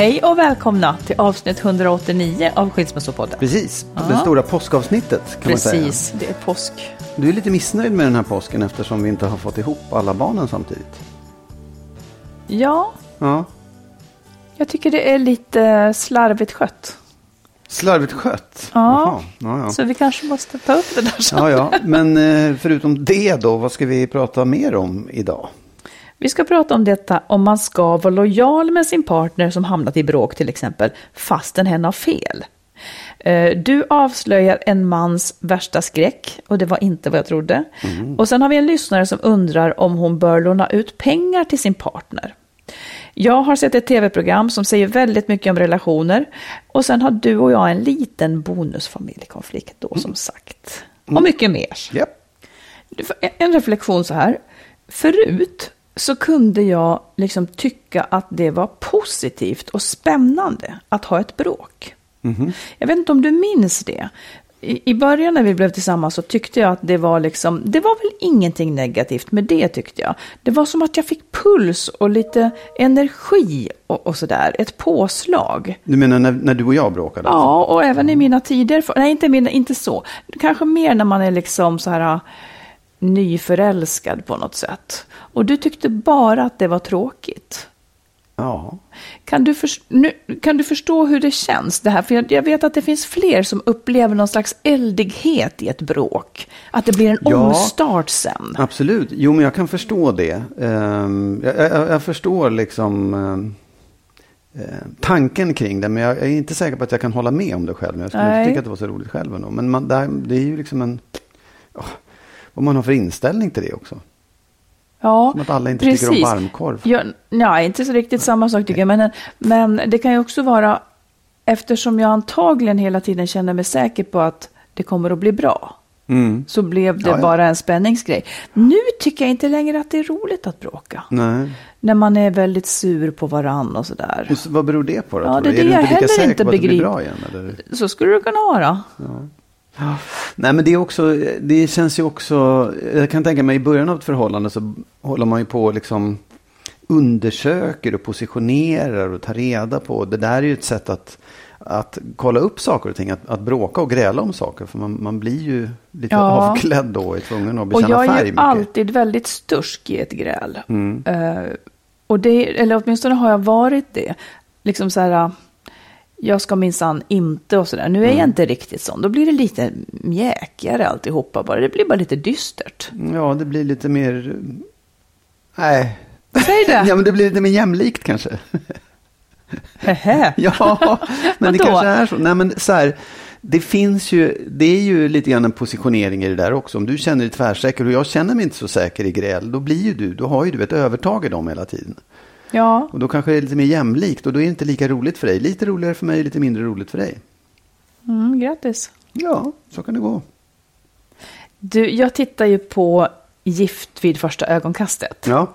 Hej och välkomna till avsnitt 189 av Skilsmässopodden. Precis, Ja. det stora påskavsnittet kan man säga. Precis, det är påsk. Du är lite missnöjd med den här påsken eftersom vi inte har fått ihop alla barnen samtidigt. Ja, Ja, jag tycker det är lite slarvigt skött. slarvigt skött. Ja. Ja, ja. Så vi kanske måste ta upp det där sen. ja, ja. Men eh, förutom det då, vad ska vi prata mer om idag? Vi ska prata om detta om man ska vara lojal med sin partner som hamnat i bråk till exempel, fastän hen har fel. Eh, Du avslöjar en mans värsta skräck och det var inte vad jag trodde. Och sen har vi en lyssnare som undrar om hon bör låna ut pengar till sin partner. Jag har sett ett tv-program som säger väldigt mycket om relationer. Och sen har du och jag en liten bonusfamiljekonflikt då som sagt. Och mycket mer. Får- En reflektion så här. Förut så kunde jag liksom tycka att det var positivt och spännande att ha ett bråk. Jag vet inte om du minns det. I, I början när vi blev tillsammans så tyckte jag att det var liksom, det var väl ingenting negativt med det tyckte jag. Det var som att jag fick puls och lite energi och, och sådär, ett påslag. Du menar när, när du och jag bråkade? Ja, och även i mina tider. Nej, inte, mina, inte så. Kanske mer när man är liksom så här nyförälskad på något sätt. Och du tyckte bara att det var tråkigt. Ja. Kan du, förs- nu, kan du förstå hur det känns det här? För jag, jag vet att det finns fler som upplever någon slags eldighet i ett bråk. Att det blir en Ja. omstart sen. Absolut, jo men jag kan förstå det. Ehm, jag, jag, jag förstår liksom ehm, eh, tanken kring det, men jag, är inte säker på att jag kan hålla med om det själv. Jag skulle Nej. inte tycka att det var så roligt själv ändå. Men man, det, här- det är ju liksom en, ja, vad man har för inställning till det också. Ja, Som att alla inte tycker om varmkorv. Ja, nej, inte så riktigt samma sak tycker jag. Men, men det kan ju också vara, eftersom jag antagligen hela tiden känner mig säker på att det kommer att bli bra. Mm. Så blev det Ja, ja. bara en spänningsgrej. Nu tycker jag inte längre att det är roligt att bråka. Nej. När man är väldigt sur på varann och sådär. Och så, vad beror det på då? Ja, det är det du jag heller inte det begriper. Så skulle det kunna vara. Nej men det är också, det känns ju också, jag kan tänka mig i början av ett förhållande så håller man ju på och liksom undersöker och positionerar och tar reda på. Det där är ju ett sätt att, att kolla upp saker och ting, att, att bråka och gräla om saker. För man, man blir ju lite Ja. avklädd då och är tvungen att Och bekänna jag är färg ju mycket. alltid väldigt stursk i ett gräl. Mm. Eh, och det, eller åtminstone har jag varit det. Liksom så här, jag ska minsann inte och sådär. Nu är Mm. jag inte riktigt sån. Då blir det lite mjäkigare alltihopa bara. Det blir bara lite dystert. Ja, det blir lite mer, nej. Säg det! Ja men det blir lite mer jämlikt kanske. Ja, men det kanske är så. Nej, men så här, det finns ju, det är ju lite grann en positionering i det där också. Om du känner dig tvärsäker och jag känner mig inte så säker i gräl, då blir ju du, då har ju du ett övertag i dem hela tiden. Ja, Och då kanske det är lite mer jämlikt och då är det inte lika roligt för dig. Lite roligare för mig, lite mindre roligt för dig. Mm, grattis. Ja, så kan det gå. Du, jag tittar ju på Gift vid första ögonkastet. Ja.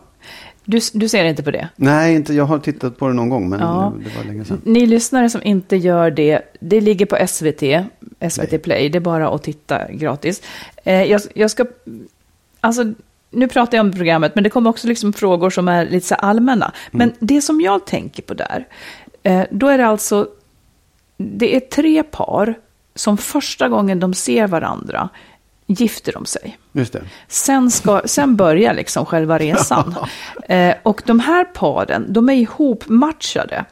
Du, du ser inte på det? Nej, inte, jag har tittat på det någon gång, men Ja. det var länge sedan. Ni lyssnare som inte gör det, det ligger på SVT, SVT Play. Play, det är bara att titta gratis. Eh, jag, jag ska, alltså, nu pratar jag om programmet, men det kommer också liksom frågor som är lite så allmänna. Men det som jag tänker på där, eh, då är det alltså, det är tre par som första gången de ser varandra gifter de sig. Sen, ska, sen börjar liksom själva resan. Eh, och de här paren, de är ihopmatchade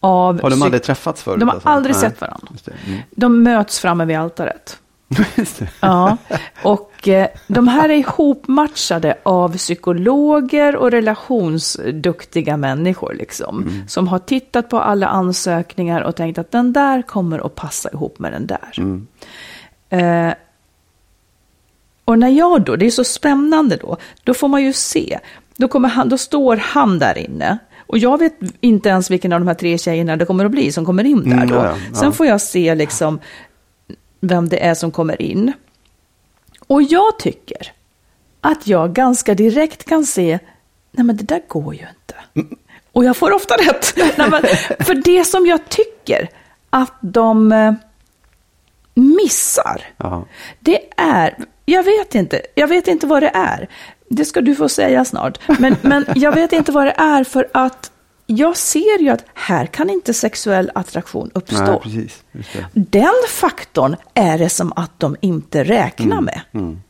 av... Har de aldrig träffats förut? De har alltså? aldrig Nej. sett varandra. Mm. De möts framme vid altaret. Ja, och eh, de här är ihopmatchade av psykologer och relationsduktiga människor liksom. Som har tittat på alla ansökningar och tänkt att den där kommer att passa ihop med den där. Eh, och när jag då, det är så spännande då, då får man ju se. Då, kommer han, då står han där inne. Och jag vet inte ens vilken av de här tre tjejerna det kommer att bli som kommer in där Mm, då. ja, ja. Sen får jag se liksom vem det är som kommer in. Och jag tycker att jag ganska direkt kan se, nej men det där går ju inte. Och jag får ofta rätt. Nej, men, för det som jag tycker att de eh, missar, Ja. det är, jag vet inte, jag vet inte vad det är. Det ska du få säga snart. Men, men jag vet inte vad det är för att jag ser ju att här kan inte sexuell attraktion uppstå. Nej, precis. Den faktorn är det som att de inte räknar med. Mm.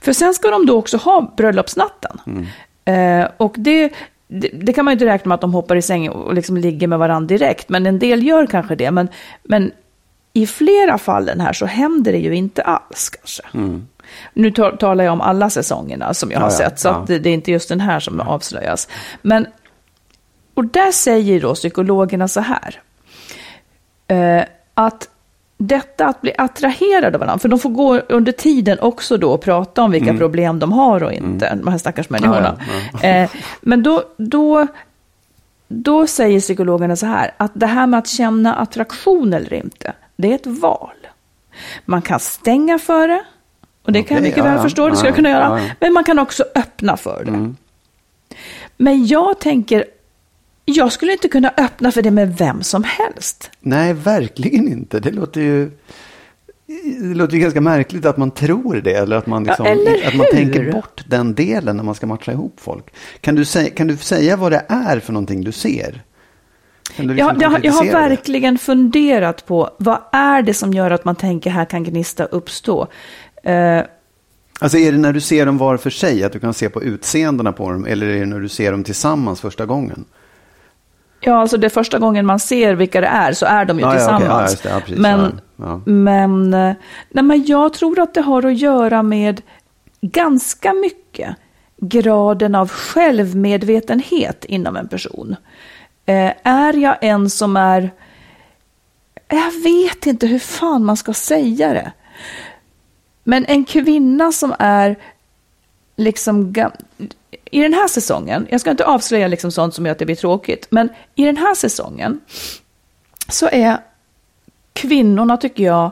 För sen ska de då också ha bröllopsnatten. Eh, och det, det, det kan man ju inte räkna med att de hoppar i säng och liksom ligger med varandra direkt. Men en del gör kanske det. Men, men i flera fallen här så händer det ju inte alls kanske. Nu ta- talar jag om alla säsongerna som jag har Mm. Ja, sett. Så ja. att det, det är inte just den här som avslöjas. Men, och där säger då psykologerna så här. Eh, att detta att bli attraherad av varandra, för de får gå under tiden också då och prata om vilka problem de har och inte, de här stackars människorna. Ja, Eh, men då, då, då säger psykologerna så här, att det här med att känna attraktion eller inte, det är ett val. Man kan stänga för det, och det kan jag mycket ja, väl ja. förstå, det ska Ja, jag kunna göra, ja, ja. men man kan också öppna för det. Men jag tänker, jag skulle inte kunna öppna för det med vem som helst. Nej, verkligen inte. Det låter ju... Det låter ju ganska märkligt att man tror det. Eller att man, liksom, Ja, eller att man tänker bort den delen när man ska matcha ihop folk. Kan du, säga, kan du säga vad det är för någonting du ser? Du liksom Jag, jag, jag har konkretisera det? verkligen funderat på vad är det som gör att man tänker här kan gnista uppstå. Eh, Alltså är det när du ser dem var för sig, att du kan se på utseendena på dem, eller är det när du ser dem tillsammans första gången? Ja, alltså det är första gången man ser vilka det är så är de ju tillsammans. Ja, det. Men, eh, nej, men jag tror att det har att göra med ganska mycket graden av självmedvetenhet inom en person. Eh, är jag en som är... Jag vet inte hur fan man ska säga det. Men en kvinna som är liksom... I den här säsongen, jag ska inte avslöja liksom sånt som gör att det blir tråkigt, men i den här säsongen så är kvinnorna, tycker jag,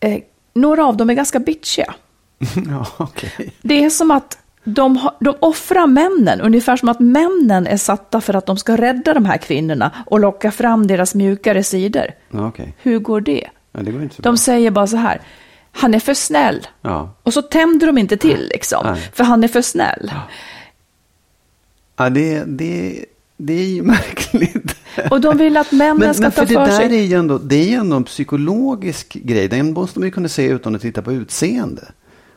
eh, några av dem är ganska bitchiga. ja okej. Det är som att de, har, de offrar männen, ungefär som att männen är satta för att de ska rädda de här kvinnorna och locka fram deras mjukare sidor. Ja, okej. Hur går det? Ja, det går inte så bra. De säger bara så här, han är för snäll. Ja. Och så tänder de inte till liksom, Nej. för han är för snäll. Ja, det, det, det är ju märkligt. Och de vill att männen Men, ska men ta för för, det där sig. är ju ändå, det är ju ändå en psykologisk grej. Den måste man ju kunna se utan att titta på utseende.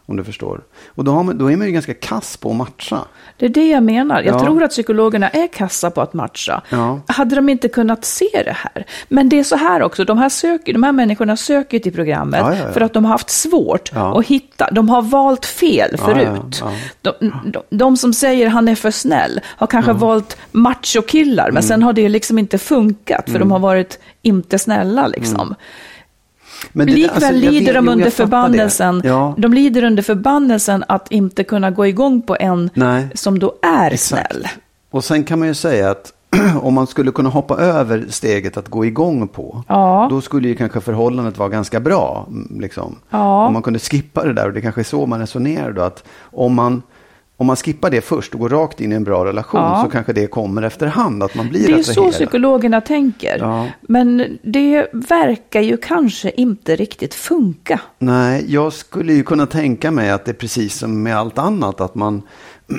Om du förstår. Och då, har man, då är man ju ganska kass på att matcha. Det är det jag menar. Jag Ja. tror att psykologerna är kassa på att matcha. Ja. Hade de inte kunnat se det här? Men det är så här också, de här, söker, de här människorna söker till programmet Ja, för att de har haft svårt att hitta. De har valt fel förut. De, de, de som säger han är för snäll har kanske valt machokillar, Mm. men sen har det liksom inte funkat för de har varit inte snälla liksom. Men det- Likväl alltså, lider vet- de under förbannelsen. Ja. De lider under förbannelsen att inte kunna gå igång på en Nej. som då är Exakt. snäll. Och sen kan man ju säga att om man skulle kunna hoppa över steget att gå igång på, Ja. då skulle ju kanske förhållandet vara ganska bra. mm, Liksom. Ja. Om man kunde skippa det där, och det kanske är så man resonerar då, att om man, om man skippar det först och går rakt in i en bra relation, Ja. så kanske det kommer efterhand, att man blir Det är så psykologerna tänker. Ja. Men det verkar ju kanske inte riktigt funka. Nej, jag skulle ju kunna tänka mig att det är precis som med allt annat. Att man,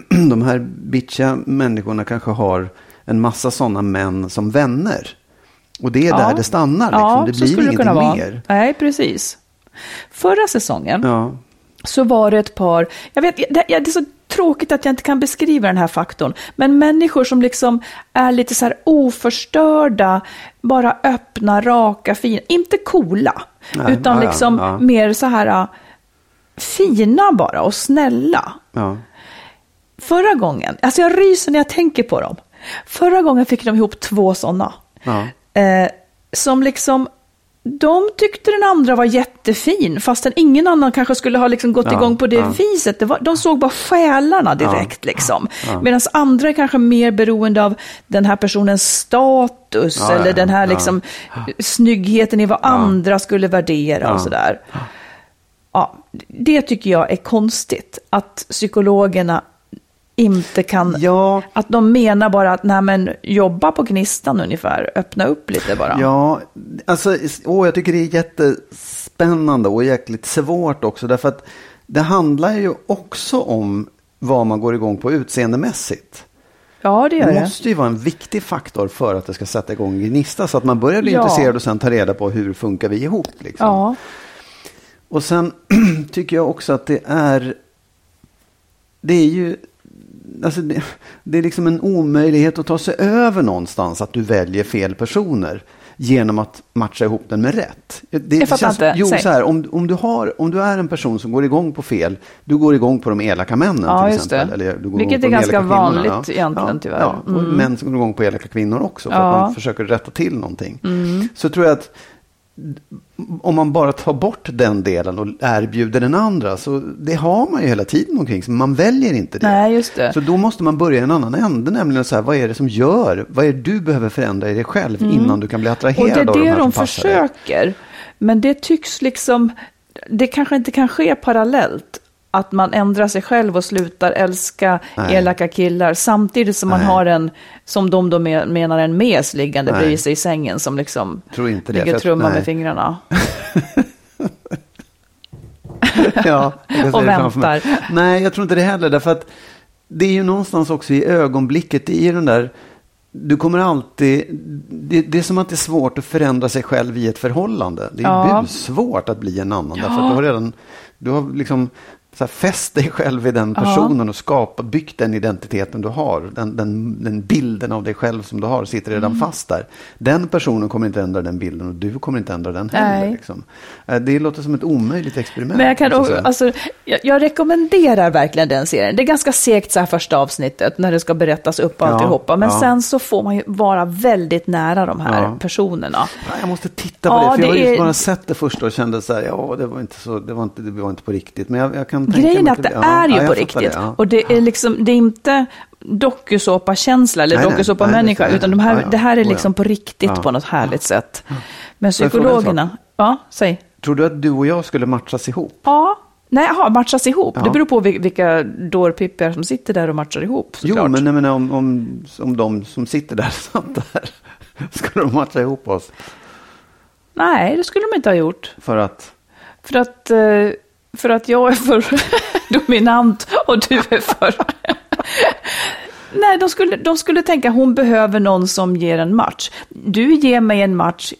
de här bitchiga människorna kanske har en massa sådana män som vänner. Och det är där det stannar. Liksom. Ja, det blir skulle det ingenting kunna mer. Nej, precis. Förra säsongen så var det ett par, jag vet, det, det är så tråkigt att jag inte kan beskriva den här faktorn, men människor som liksom är lite så här oförstörda, bara öppna, raka, fina, inte coola, Nej, utan ja, liksom ja. mer så här äh, fina bara och snälla. Ja. Förra gången, alltså jag ryser när jag tänker på dem. Förra gången fick de ihop två sådana. Eh, som liksom, de tyckte den andra var jättefin, fastän ingen annan kanske skulle ha liksom gått Ja, igång på det ja. viset. Det var, de såg bara själarna direkt liksom. Medan andra är kanske mer beroende av den här personens status Ja, eller ja, den här ja. liksom snyggheten i vad andra skulle värdera Ja. och sådär. Ja, det tycker jag är konstigt, att psykologerna inte kan... Ja. Att de menar bara att, nej men jobba på gnistan ungefär, öppna upp lite bara. Ja, alltså, åh, jag tycker det är jättespännande och jäkligt svårt också. Därför att det handlar ju också om vad man går igång på utseendemässigt. Ja, det gör Det det. måste ju vara en viktig faktor för att det ska sätta igång gnista. Så att man börjar bli Ja. intresserad och sen ta reda på hur funkar vi ihop. Liksom. Ja, Och sen tycker jag också att det är, det är ju, alltså det, det är liksom en omöjlighet att ta sig över någonstans att du väljer fel personer genom att matcha ihop den med rätt. Det, Jag fattar inte. Jo, Säg. så här, om, om, du har, om du är en person som går igång på fel, du går igång på de elaka männen Ja, till exempel. det. Eller du går Vilket är ganska elaka kvinnorna, vanligt egentligen, ja, tyvärr. Ja, och Mm. män som går igång på elaka kvinnor också för Ja. att man försöker rätta till någonting. Mm. Så tror jag att om man bara tar bort den delen och erbjuder den andra, så det har man ju hela tiden omkring men man väljer inte det. nej just det. Så då måste man börja i en annan ände, nämligen så här, vad är det som gör, vad är det du behöver förändra i dig själv innan du kan bli Och attraherad det är av de det här de som passar dig? försöker. Men det tycks liksom, det kanske inte kan ske parallellt. Att man ändrar sig själv och slutar älska Nej. elaka killar samtidigt som man Nej. har en, som de då me- menar, en mes liggande Nej. bredvid sig i sängen som liksom Tror inte det, ligger och trummar med fingrarna. Ja, Och väntar. Nej, jag tror inte det heller. Därför att det är ju någonstans också i ögonblicket, ju den där, du kommer alltid, det, det är som att det är svårt att förändra sig själv i ett förhållande. Det är Ja. svårt att bli en annan. Därför att du har redan, du har liksom så här, fäst dig själv i den personen och skapat, byggt den identiteten du har. Den, den, den bilden av dig själv som du har sitter redan Mm. fast där. Den personen kommer inte ändra den bilden och du kommer inte ändra den heller. Liksom. Eh, Det låter som ett omöjligt experiment. Men jag, kan, säga. alltså, jag, jag rekommenderar verkligen den serien. Det är ganska segt så här första avsnittet när det ska berättas upp och Ja, alltihopa. Men ja. sen så får man ju vara väldigt nära de här Ja. personerna. Ja, Jag måste titta på det, för jag har det ju är- bara sett det första och kände så här, ja, det var inte, så, det var inte, det var inte på riktigt. Men jag, jag kan tänka Grejen mig är att det ja, är ju ja, på riktigt. Det, ja. Och det är liksom, det är inte dokusåpa-känsla eller dokusåpa-människa, utan de här, det här är Oh, liksom på riktigt på något härligt sätt. Men psykologerna, ja, säg. Tror du att du och jag skulle matchas ihop? Ja, nej, aha, matchas ihop. Ja. Det beror på vil- vilka dårpippar som sitter där och matchar ihop Jo, såklart. men menar, om, om, om de som sitter där satt där, skulle de matcha ihop oss? Nej, det skulle de inte ha gjort. För att, För att, eh, för att jag är för dominant och du är för... Nej, de skulle, de skulle tänka hon behöver någon som ger en match. Du ger mig en match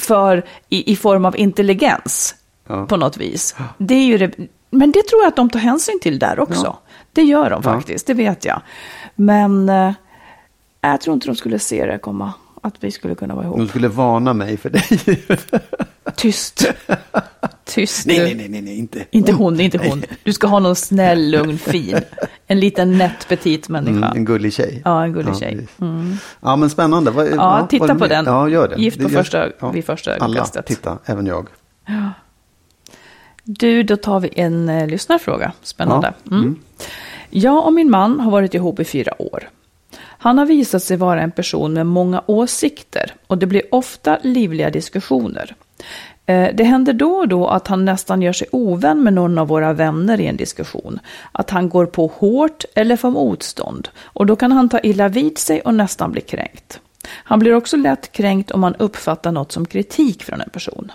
för, i, i form av intelligens Ja. på något vis. Det är ju det, men det tror jag att de tar hänsyn till där också. Ja. Det gör de Ja. faktiskt, det vet jag. Men eh, jag tror inte de skulle se det komma, att vi skulle kunna vara ihop. de skulle varna mig för dig. Tyst. Tyst nej, nej, nej, nej, nej, inte Inte hon, inte hon. Du ska ha någon snäll, lugn, fin. En liten nätt, petit människa. Mm, en gullig tjej. Ja, en gullig tjej. Mm. Ja, men spännande. Vad, Ja, titta är det på den. Ja, gör det. Gift på Det gör- första- vid första Alla, ögonkastet. titta, även jag. Du, då tar vi en eh, lyssnarfråga. Spännande. Ja, Mm. Jag och min man har varit ihop i fyra år. Han har visat sig vara en person med många åsikter och det blir ofta livliga diskussioner. Eh, det händer då och då att han nästan gör sig ovän med någon av våra vänner i en diskussion. Att han går på hårt eller får motstånd och då kan han ta illa vid sig och nästan bli kränkt. Han blir också lätt kränkt om han uppfattar något som kritik från en person.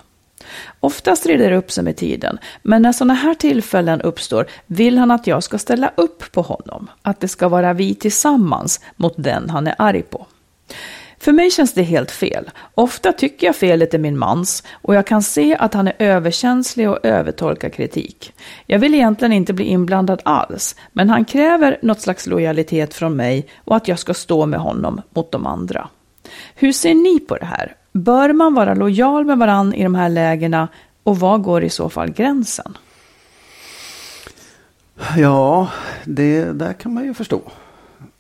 Oftast reder det upp sig med tiden, men när sådana här tillfällen uppstår vill han att jag ska ställa upp på honom. Att det ska vara vi tillsammans mot den han är arg på. För mig känns det helt fel. Ofta tycker jag felet är min mans och jag kan se att han är överkänslig och övertolkar kritik. Jag vill egentligen inte bli inblandad alls, men han kräver något slags lojalitet från mig och att jag ska stå med honom mot de andra. Hur ser ni på det här? Bör man vara lojal med varann i de här lägena och var går i så fall gränsen? Ja, det där kan man ju förstå.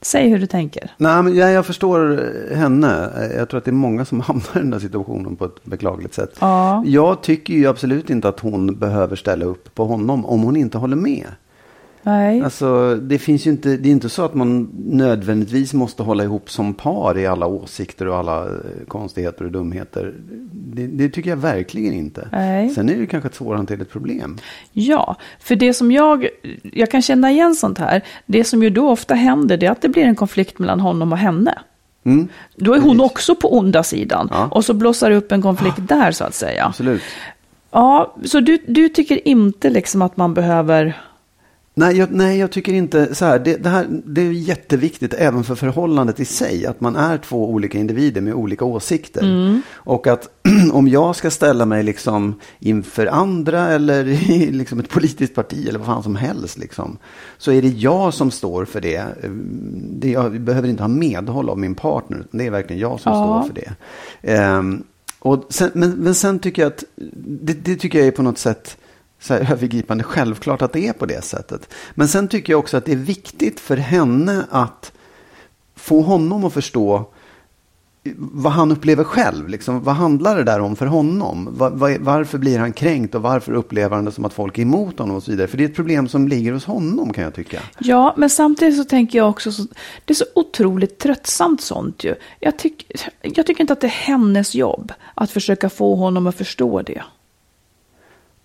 Säg hur du tänker. Nej, men jag, jag förstår henne. Jag tror att det är många som hamnar i den här situationen på ett beklagligt sätt. Ja. Jag tycker ju absolut inte att hon behöver ställa upp på honom om hon inte håller med. Nej. Alltså, det finns ju inte, det är inte så att man nödvändigtvis måste hålla ihop som par i alla åsikter och alla eh, konstigheter och dumheter. Det, det tycker jag verkligen inte. Nej. Sen är det kanske ett svårhanterligt problem. Ja, för det som jag, jag kan känna igen sånt här, det som ju då ofta händer det är att det blir en konflikt mellan honom och henne. Mm, Då är hon Precis. också på onda sidan Ja. och så blossar det upp en konflikt där så att säga. absolut. Ja, så du, du tycker inte liksom att man behöver... Nej jag, nej, jag tycker inte så här. Det, det här. det är jätteviktigt även för förhållandet i sig. Att man är två olika individer med olika åsikter. Mm. Och att om jag ska ställa mig liksom inför andra eller i liksom ett politiskt parti eller vad fan som helst. Liksom, så är det jag som står för det. det jag behöver inte ha medhåll av min partner. Utan det är verkligen jag som Ja. står för det. Ehm, och sen, men, men sen tycker jag att det, det tycker jag är på något sätt så här övergripande självklart att det är på det sättet. Men sen tycker jag också att det är viktigt för henne att få honom att förstå vad han upplever själv. Liksom, vad handlar det där om för honom? Var, var, varför blir han kränkt och varför upplever han det som att folk är emot honom och så vidare? För det är ett problem som ligger hos honom kan jag tycka. Ja, men samtidigt så tänker jag också, så, det är så otroligt tröttsamt sånt ju. Jag, tyck, jag tycker inte att det är hennes jobb att försöka få honom att förstå det.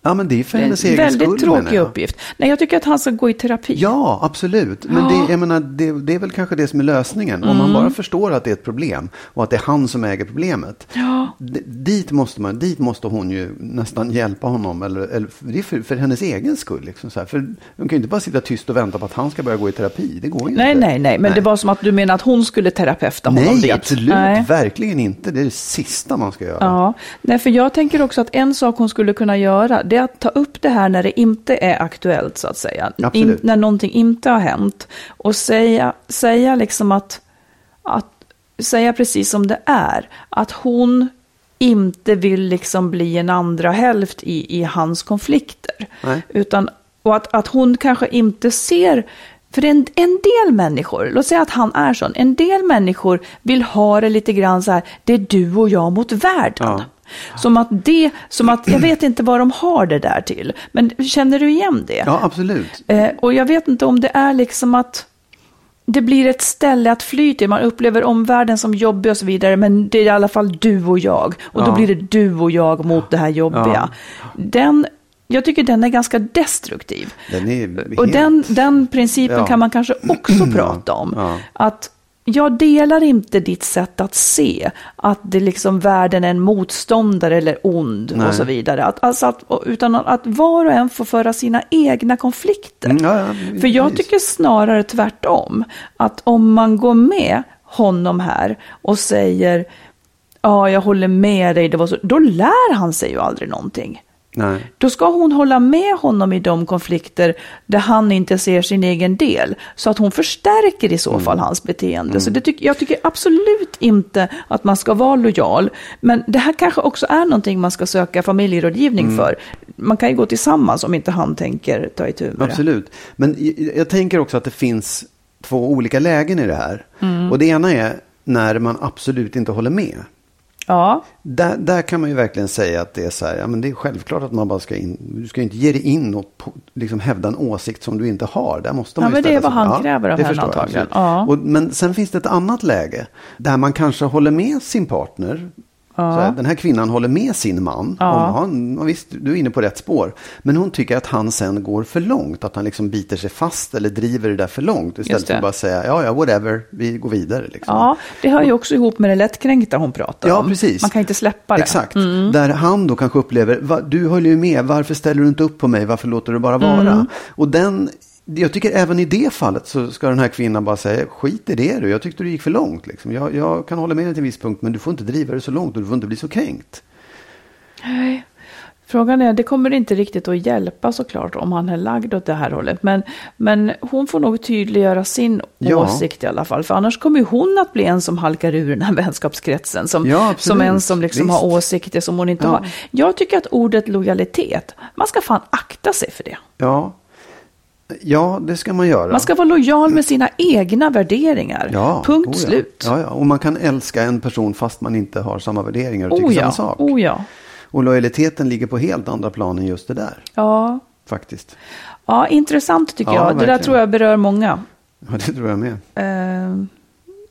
Ja, men det är för hennes en egen väldigt skull. menar tråkig uppgift. Nej, jag tycker att han ska gå i terapi. Ja, absolut. Men Ja. Det, jag menar, det, det är väl kanske det som är lösningen. Om Mm. man bara förstår att det är ett problem och att det är han som äger problemet. Ja. Dit, måste man, dit måste hon ju nästan hjälpa honom. Eller, eller, det är för, för hennes egen skull. Liksom, så här. För hon kan ju inte bara sitta tyst och vänta på att han ska börja gå i terapi. Det går ju Nej, inte. nej, nej, men det var som att du menar att hon skulle terapeuta honom Nej, dit. absolut. Nej. Verkligen inte. Det är det sista man ska göra. Ja, nej, för jag tänker också att en sak hon skulle kunna göra, det är att ta upp det här när det inte är aktuellt, så att säga. Absolut. när någonting inte har hänt. Och säga, säga liksom att, att, säga precis som det är. Att hon inte vill liksom bli en andra hälft i, i hans konflikter. Nej. Utan, och att, att hon kanske inte ser för en, en del människor, låt säga att han är sån, en del människor vill ha det lite grann så här, det är du och jag mot världen. Ja. Som att det, som att, jag vet inte vad de har det där till, men känner du igen det? Ja, absolut. Eh, och jag vet inte om det är liksom att det blir ett ställe att fly till. Man upplever omvärlden som jobbig och så vidare, men det är i alla fall du och jag. Och då Ja. blir det du och jag mot det här jobbiga. Den, jag tycker den är ganska destruktiv. Den är Och helt... den, den principen Ja. kan man kanske också prata om. ja. Att jag delar inte ditt sätt att se att det liksom världen är en motståndare eller ond Nej. och så vidare. Att, alltså att, utan att var och en får föra sina egna konflikter. Mm, ja, ja, För jag tycker snarare tvärtom. Att om man går med honom här och säger ja, jag håller med dig, det var så, då lär han sig ju aldrig någonting. Nej. Då ska hon hålla med honom i de konflikter där han inte ser sin egen del. Så att hon förstärker i så fall hans beteende. Så det tyck, jag tycker absolut inte att man ska vara lojal. Men det här kanske också är någonting man ska söka familjerådgivning för. Man kan ju gå tillsammans om inte han tänker ta itu med det. Absolut. Men jag, jag tänker också att det finns två olika lägen i det här. Mm. Och det ena är när man absolut inte håller med. Ja, Där, där kan man ju verkligen säga att det är så här, ja men det är självklart att man bara ska in, du ska inte ge dig in och liksom hävda en åsikt som du inte har. Där måste man Ja, men det är vad sig- han kräver av henne antagligen. Ja. Och, men sen finns det ett annat läge där man kanske håller med sin partner. Så här, den här kvinnan håller med sin man. Ja. Om han, ja, visst, du är inne på rätt spår. Men hon tycker att han sen går för långt. Att han liksom biter sig fast eller driver det där för långt. Istället för att bara säga, ja, ja, whatever, vi går vidare. Liksom. ja, det hör ju också ihop med det lättkränkta hon pratar Ja, om. precis. Man kan inte släppa det. Exakt. Där han då kanske upplever, "Va, du höll ju med, varför ställer du inte upp på mig, varför låter du bara vara? Och den, jag tycker även i det fallet så ska den här kvinnan bara säga, skit i det du, jag tyckte du gick för långt. Liksom. Jag, jag kan hålla med dig till en viss punkt, men du får inte driva det så långt och du får inte bli så kränkt. Frågan är, det kommer inte riktigt att hjälpa såklart om han är lagd åt det här hållet. Men, men hon får nog tydliggöra sin Ja. åsikt i alla fall. För annars kommer hon att bli en som halkar ur den här vänskapskretsen. Som, Ja, som en som liksom Visst. har åsikter som hon inte Ja. har. Jag tycker att ordet lojalitet, man ska fan akta sig för det. Ja, ja det ska man göra. Man ska vara lojal med sina egna värderingar. ja, Punkt oh ja. slut. Ja, ja. Och man kan älska en person fast man inte har samma värderingar och tycker oh, samma ja. sak. oh ja. Och lojaliteten ligger på helt andra plan än just det där, Ja. faktiskt. ja, intressant tycker Ja, jag. Det där verkligen. tror jag berör många. Ja, det tror jag med. Kan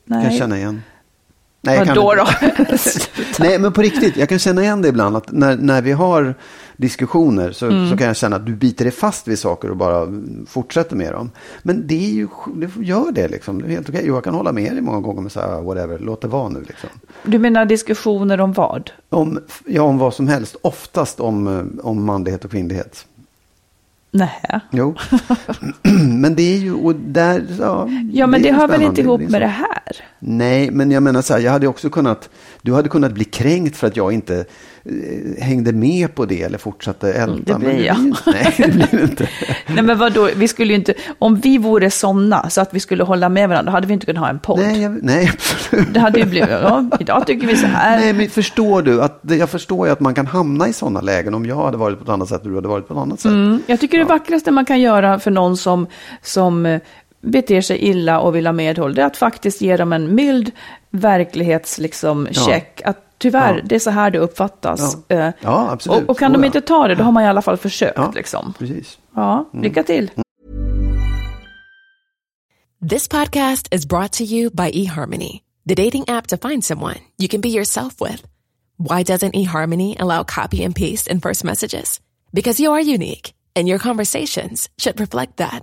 nej. jag känna igen. Nej, jag Vad kan då då? Nej, men på riktigt, jag kan känna igen det ibland. Att när, när vi har diskussioner så, Mm. så kan jag känna att du biter dig fast vid saker och bara fortsätter med dem. Men det är ju, det gör det liksom. Det är helt okej. Jo, Jag kan hålla med dig många gånger med så här, whatever, låt det vara nu liksom. Du menar diskussioner om vad? Om, ja, om vad som helst. Oftast om, eh, om manlighet och kvinnlighet. Nej. Jo. men det är ju, och där, ja. Ja, men det, är hör väl inte ihop med så. det här? Nej, men jag menar så här, jag hade också kunnat, du hade kunnat bli kränkt för att jag inte hängde med på det eller fortsatte älta. Mm, det blir men jag. blir- Nej, det blir det inte. Nej, men vadå, vi skulle ju inte, om vi vore sådana så att vi skulle hålla med varandra, hade vi inte kunnat ha en podd. Nej, jag, nej, absolut. Det hade ju blivit, ja, idag tycker vi så här. Nej, men förstår du, att, det- jag förstår ju att man kan hamna i sådana lägen om jag hade varit på ett annat sätt och du hade varit på ett annat sätt. Mm, jag tycker det vackraste man kan göra för någon som, som eh, beter sig illa och vill ha medhåll, det är att faktiskt ge dem en mild verklighets liksom, Ja. check. Att tyvärr, Ja. det är så här det uppfattas. Ja. Eh, Ja, absolut. Och, och kan Oh, de ja. inte ta det, då har man i alla fall försökt. Ja. Liksom. Precis. Ja, lycka till. This podcast is brought to you by eHarmony, the dating app to find someone you can be yourself with. Why doesn't eHarmony allow copy and paste in first messages? Because you are unique, and your conversations should reflect that.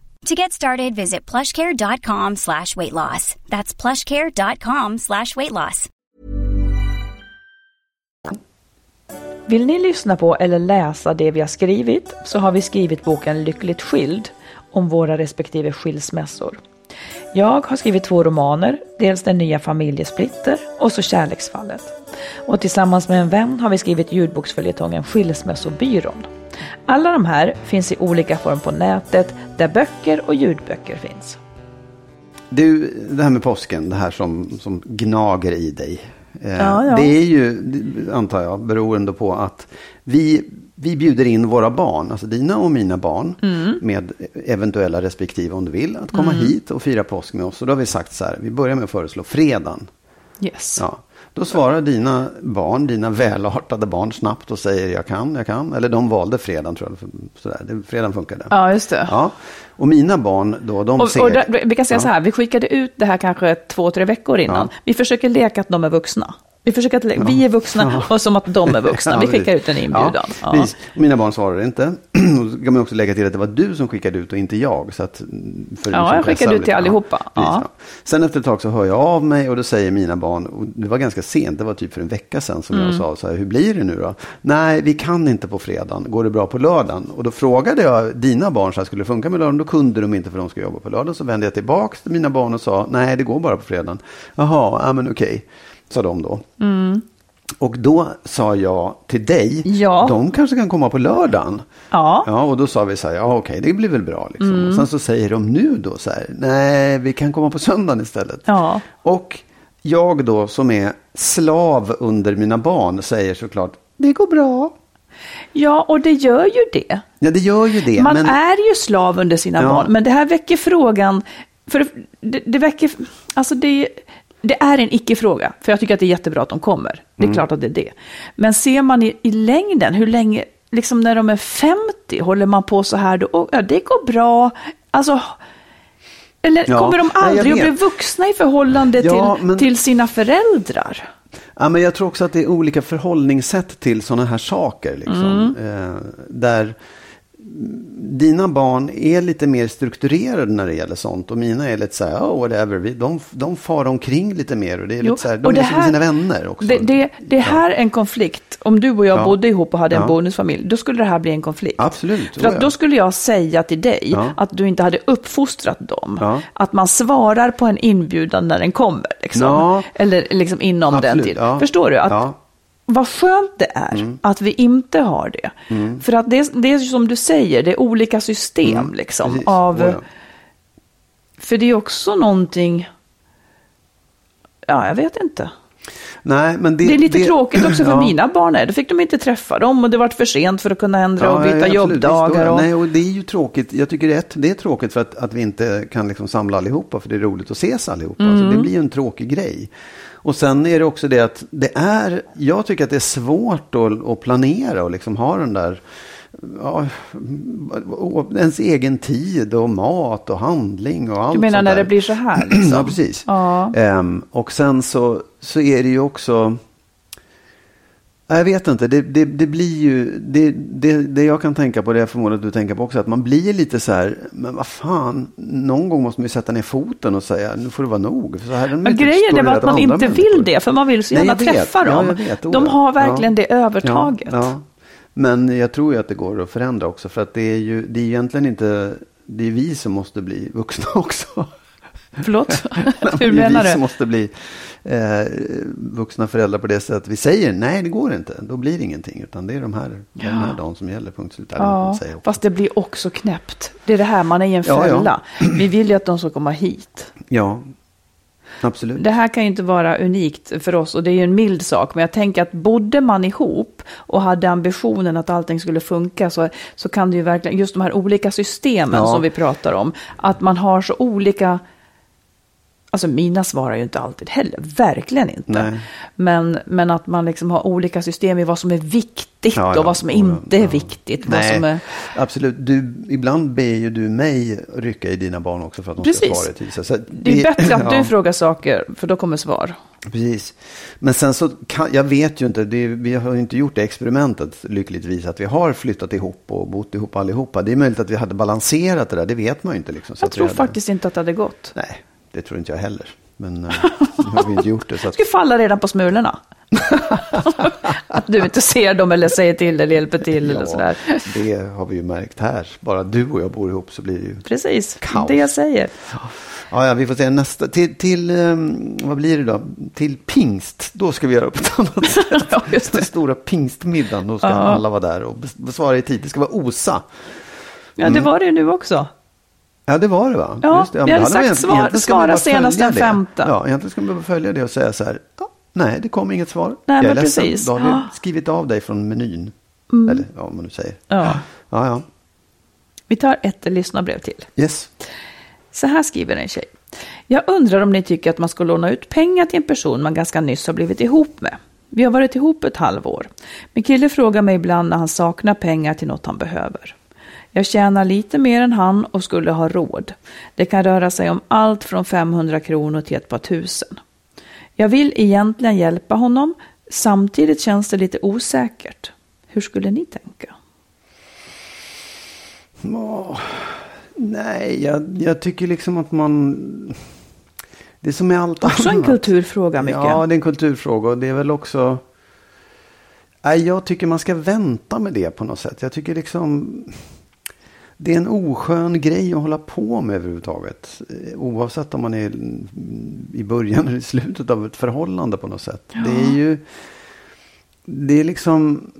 To get started, visit plushcare.com slash weight loss. That's plushcare.com slash weight loss. Vill ni lyssna på eller läsa det vi har skrivit så har vi skrivit boken Lyckligt skild om våra respektive skilsmässor. Jag har skrivit två romaner, dels Den nya familjesplitter och så Kärleksfallet. Och tillsammans med en vän har vi skrivit ljudboksföljetongen Skilsmässobyrån. Alla de här finns i olika form på nätet där böcker och ljudböcker finns. Du, det här med påsken, det här som, som gnager i dig. Eh, Ja, ja. Det är ju, antar jag, beroende på att vi, vi bjuder in våra barn, alltså dina och mina barn, Mm. med eventuella respektive om du vill, att komma hit och fira påsk med oss. Och då har vi sagt så här, vi börjar med att föreslå fredagen. Yes. Ja. Då svarar dina barn, dina välartade barn snabbt och säger jag kan, jag kan. Eller de valde fredagen tror jag. Sådär. Fredagen funkade. Ja, just det. Ja. Och mina barn då, de Och, ser... och där, vi kan säga Ja. så här, vi skickade ut det här kanske två, tre veckor innan. Ja. Vi försöker leka att de är vuxna. Vi försöker att le- vi är vuxna och som att de är vuxna. Ja, Vi skickar ut en inbjudan. Ja, Ja. Mina barn svarar inte. Så kan man också lägga till att det var du som skickade ut och inte jag. Så att, för liksom Ja, jag skickade ut till allihopa. Ja. Sen efter ett tag så hör jag av mig och då säger mina barn, och det var ganska sent, det var typ för en vecka sedan som Mm. jag sa så här, hur blir det nu då? Nej, vi kan inte på fredagen, går det bra på lördagen? Och då frågade jag dina barn så här, skulle det funka med lördagen? Då kunde de inte för de ska jobba på lördagen. Så vände jag tillbaka till mina barn och sa, nej det går bara på fredagen. Jaha, ja men okej, sa de då. Och då sa jag till dig, Ja. de kanske kan komma på lördagen. Ja. Ja, och då sa vi så här, ja okej, det blir väl bra. Liksom. Och sen så säger de nu då så här, nej, vi kan komma på söndagen istället. Ja. Och jag då som är slav under mina barn säger såklart, det går bra. ja, och det gör ju det. Ja, det gör ju det. Man men... är ju slav under sina Ja. barn, men det här väcker frågan, för det, det väcker, alltså det, det är en icke-fråga, för jag tycker att det är jättebra att de kommer. Det är Mm. klart att det är det. Men ser man i, i längden, hur länge, liksom när de är 50, håller man på så här då? Och, ja, det går bra. Alltså, eller Ja, kommer de nej, aldrig att bli vuxna i förhållande Ja, till, men- till sina föräldrar? Ja, men jag tror också att det är olika förhållningssätt till sådana här saker. Liksom. Mm. Eh, där dina barn är lite mer strukturerade när det gäller sånt. Och mina är lite så här, oh, whatever. Vi- De, de far omkring lite mer. Och det är Jo, lite så här, de är här- sina vänner också. Det, det, det här är en konflikt. Om du och jag Ja. bodde ihop och hade en Ja. bonusfamilj, då skulle det här bli en konflikt. Absolut, För att då skulle jag säga till dig Ja. att du inte hade uppfostrat dem. Ja. Att man svarar på en inbjudan när den kommer. Liksom. Ja. Eller liksom inom den Absolut, tiden. ja. Förstår du? Att, Ja. Vad skönt det är att vi inte har det. För att det, är- det är som du säger, det är olika system. Liksom, Mm. Precis. av, ja. För det är också någonting, ja jag vet inte. Nej, men det, Det är lite tråkigt också för Ja. mina barn. Är. Då fick de inte träffa dem och det var för sent för att kunna ändra och byta absolut, jobbdagar. Och... Nej, och det är ju tråkigt. Jag tycker det är, det är tråkigt för att, att vi inte kan liksom samla allihopa. För det är roligt att ses allihopa. Mm. Så det blir ju en tråkig grej. Och sen är det också det att det är, jag tycker att det är svårt att, att planera och liksom ha den där, ja, ens egen tid och mat och handling och allt Du menar när där. det blir så här? Liksom? Ja, precis. Ja. Ehm, och sen så, så är det ju också... Jag vet inte, det, det, det blir ju, det, det, det jag kan tänka på, det jag förmodar att du tänker på också, att man blir lite så här, men vad fan, någon gång måste man ju sätta ner foten och säga, nu får det vara nog. För så här, Men grejen är att man inte vill det, för man vill så Nej, gärna vet. träffa Ja, dem. jag vet. De ja. har verkligen Ja. det övertaget. Ja, ja. Men jag tror ju att det går att förändra också, för att det är ju, det är egentligen inte, det är vi som måste bli vuxna också. Förlåt? Hur det är menar vi som du? måste bli eh, vuxna föräldrar på det sättet. Vi säger nej, det går inte. Då blir det ingenting. Utan det är de här, den här dagen som gäller. Punkt slut. Ja, fast det blir också knäppt. Det är det här, man är i en Ja, ja. fälla. Vi vill ju att de ska komma hit. Ja, absolut. Det här kan ju inte vara unikt för oss och det är ju en mild sak. Men jag tänker att bodde man ihop och hade ambitionen att allting skulle funka så, så kan det ju verkligen, just de här olika systemen Ja. som vi pratar om, att man har så olika Alltså mina svarar ju inte alltid heller, verkligen inte. Nej. Men, men att man liksom har olika system i vad som är viktigt Ja, och ja. vad som Ja, inte ja. är viktigt. Vad Nej, är... absolut. Du, ibland ber ju du mig rycka i dina barn också för att de Precis. ska svara i tid. Så, så Det är bättre att ja. du frågar saker, för då kommer svar. Precis. Men sen så kan, jag vet ju inte, det, vi har ju inte gjort det experimentet lyckligtvis, att vi har flyttat ihop och bott ihop allihopa. Det är möjligt att vi hade balanserat det där, det vet man ju inte. Liksom, Jag tror hade, faktiskt inte att det hade gått. Nej, det tror inte jag heller. Men eh, nu har vi inte gjort det. Så att, skulle falla redan på smulorna. att du inte ser dem eller säger till eller hjälper till eller sådär. det har vi ju märkt här. Bara du och jag bor ihop så blir det ju... Precis, Kaos. det jag säger. Ja, ja, vi får se nästa. Till, till ehm, vad blir det då? Till pingst. Då ska vi göra på ett annat sätt. Ja, just det. Den stora pingstmiddagen. Då ska Ja. alla vara där och bes- besvara i tid. Det ska vara OSA. Ja, det var det nu också. Ja, det var det va? Ja, Just det. vi men hade sagt svar- egentligen svara senast den femte. Ja, egentligen ska man bara följa det och säga så här. Ja, nej, det kom inget svar. Nej, jag är ledsen. precis. Då har Ja. skrivit av dig från menyn. Eller ja, vad man nu säger. Ja. Ja, ja. Vi tar ett lyssnarbrev till. Yes. Så här skriver en tjej. Jag undrar om ni tycker att man ska låna ut pengar till en person man ganska nyss har blivit ihop med. Vi har varit ihop ett halvår. Min kille frågar mig ibland när han saknar pengar till något han behöver. Jag tjänar lite mer än han och skulle ha råd. Det kan röra sig om allt från 500 kronor till ett par tusen. Jag vill egentligen hjälpa honom, samtidigt känns det lite osäkert. Hur skulle ni tänka? Åh, nej, jag, jag tycker liksom att man... Det är som med allt Också en annat. kulturfråga mycket. Ja, det är en kulturfråga och det är väl också... Nej, jag tycker man ska vänta med det på något sätt. Jag tycker liksom... Det är en oskön grej att hålla på med överhuvudtaget. Eh, Oavsett om man är i början eller i slutet av ett förhållande på något sätt. Det är ju... Det är liksom...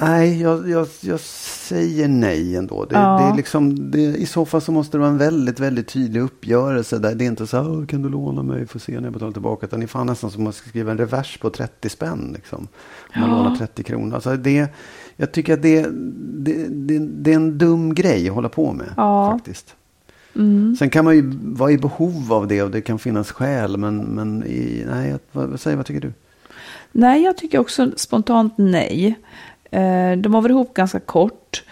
Nej, jag, jag, jag säger nej ändå. Det, Ja. det är liksom, det, I så fall så måste det vara en väldigt, väldigt tydlig uppgörelse. Där det är inte så här, "Åh, kan du låna mig, får se när jag betalar tillbaka. Utan det är fan nästan som att skriva en revers på 30 spänn. Liksom, om man lånar 30 kronor. Alltså det, jag tycker att det, det, det, det är en dum grej att hålla på med. Ja. faktiskt. Sen kan man ju vara i behov av det och det kan finnas skäl. Men, men i, nej, vad, vad säger vad tycker du? Nej, jag tycker också spontant nej. Eh, De har varit ihop ganska kort.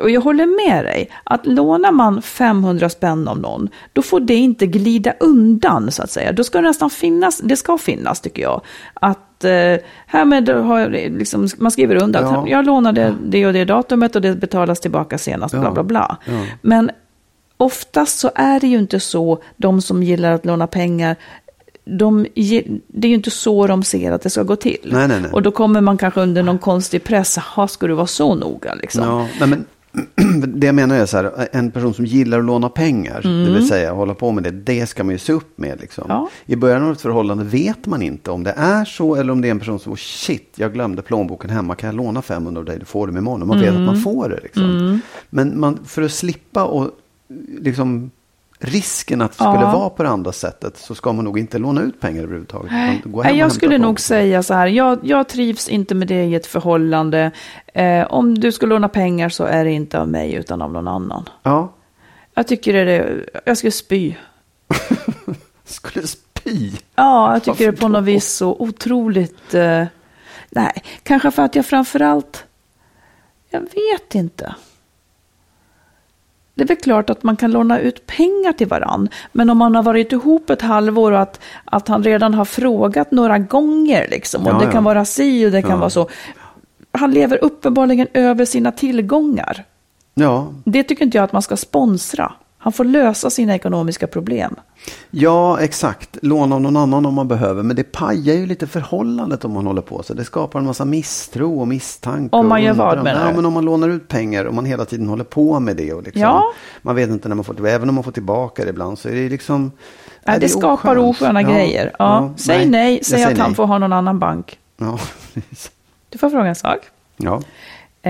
Och jag håller med dig, att lånar man 500 spänn av någon, då får det inte glida undan så att säga. Då ska det nästan finnas, det ska finnas tycker jag, att eh, härmed har liksom, man skriver under Ja. att jag lånade det och det datumet och det betalas tillbaka senast, bla Ja. bla bla. Ja. Men oftast så är det ju inte så, de som gillar att låna pengar, de, det är ju inte så de ser att det ska gå till. Nej, nej, nej. Och då kommer man kanske under någon konstig press, ha ska du vara så noga liksom? Ja, nej, men det jag menar är så här, en person som gillar att låna pengar, det vill säga hålla på med det, det ska man ju se upp med. Liksom. Mm. Ja. I början av ett förhållande vet man inte om det är så eller om det är en person som, oh, shit, jag glömde plånboken hemma, kan jag låna 500 av dig, du får det imorgon. Man vet att Mm. man får det. Liksom. Men man, för att slippa och liksom risken att det skulle Ja. vara på det andra sättet så ska man nog inte låna ut pengar överhuvudtaget. Nej, jag skulle nog säga så här, jag, jag trivs inte med det i ett förhållande. Eh, om du ska låna pengar så är det inte av mig utan av någon annan. Ja, Jag tycker det är, jag skulle spy. skulle spy. Ja, jag tycker det Varför är på något vis så otroligt... Eh, nej, kanske för att jag framförallt... Jag vet inte. Det är väl klart att man kan låna ut pengar till varann. Men om man har varit ihop ett halvår och att, att han redan har frågat några gånger. Liksom, och Ja, det ja. kan vara si och det kan Ja. vara så. Han lever uppenbarligen över sina tillgångar. Ja, Det tycker inte jag att man ska sponsra. Han får lösa sina ekonomiska problem. Ja, exakt. Låna av någon annan om man behöver. Men det pajar ju lite förhållandet om man håller på så. Det skapar en massa misstro och misstanke. Om man gör vad, menar Ja, men om man lånar ut pengar och man hela tiden håller på med det. Och liksom, Ja. Man vet inte när man får tillbaka. Även om man får tillbaka det ibland så är det liksom. Ja, är det skapar oskönt. osköna Ja, grejer. Ja, säg nej, jag säg att han nej. får ha någon annan bank. Ja. Du får fråga en sak. ja.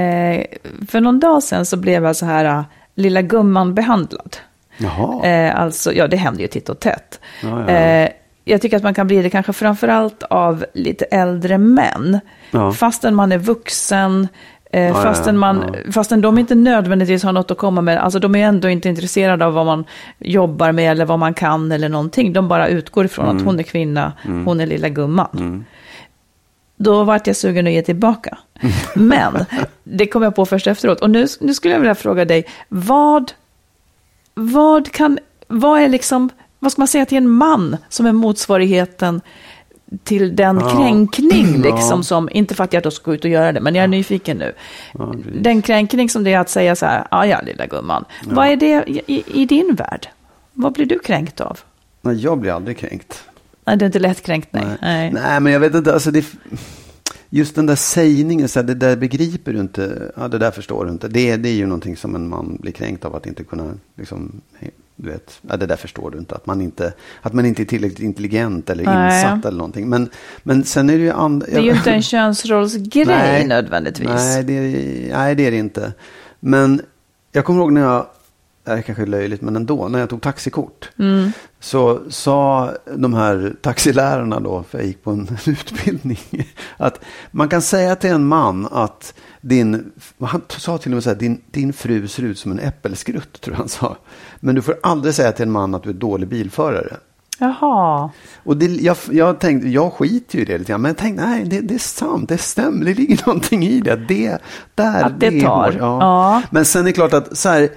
Eh, för någon dag sedan så blev jag så här lilla gumman behandlad. Jaha. Eh, alltså, ja det händer ju titt och tätt. Ja. Eh, jag tycker att man kan bli det kanske framförallt av lite äldre män. Ja. Fastän man är vuxen, eh, fastän, man, fastän de inte nödvändigtvis har något att komma med. Alltså de är ändå inte intresserade av vad man jobbar med eller vad man kan eller någonting. De bara utgår ifrån Mm. att hon är kvinna, hon är lilla gumman. Då vart jag sugen att ge tillbaka. Men det kom jag på först efteråt. Och nu, nu skulle jag vilja fråga dig, vad, vad, kan, vad är liksom, vad ska man säga till en man som är motsvarigheten till den kränkning, liksom, Ja. som, inte för att jag då ska gå ut och göra det, men jag är nyfiken nu. Ja, den kränkning som det är att säga så här, ja ja lilla gumman. Vad är det i, i, i din värld? Vad blir du kränkt av? Nej, jag blir aldrig kränkt. Nej, du är inte lättkränkt, nej. nej. Nej, men jag vet inte. Alltså det, just den där sägningen, så här, det där begriper du inte. Ja, det där förstår du inte. Det, det är ju någonting som en man blir kränkt av att inte kunna, liksom, du vet, ja, det där förstår du inte. Att man inte, att man inte är tillräckligt intelligent eller Nej. insatt eller någonting. Men, men sen är det ju andra. Det är ju inte en könsrollsgrej nödvändigtvis. Nej det, är, nej, det är det inte. Men jag kommer ihåg när jag det är kanske löjligt, men ändå, när jag tog taxikort. Så sa de här taxilärarna då, för jag gick på en utbildning, att man kan säga till en man att din, han sa till och med så här, din, din fru ser ut som en äppelskrutt, tror jag han sa. Men du får aldrig säga till en man att du är dålig bilförare. Jaha. Och det, jag, jag tänkte, jag skiter ju i det lite grann, men jag tänkte, nej, det, det är sant, det stämmer, det ligger någonting i det. det där, Att det är tar. Ja. Ja. Men sen är det klart att så här,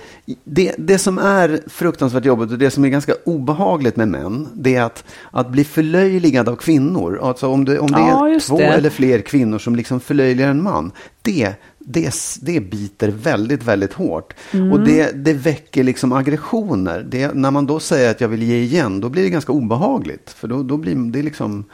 det, det som är fruktansvärt jobbigt och det som är ganska obehagligt med män, det är att, att bli förlöjligad av kvinnor. Alltså om det, om det Ja, är två det. eller fler kvinnor som liksom förlöjligar en man, det, det, det biter väldigt, väldigt hårt. Mm. Och det, det väcker liksom aggressioner. Det, när man då säger att jag vill ge igen, då blir det ganska obehagligt. För då, då blir det liksom...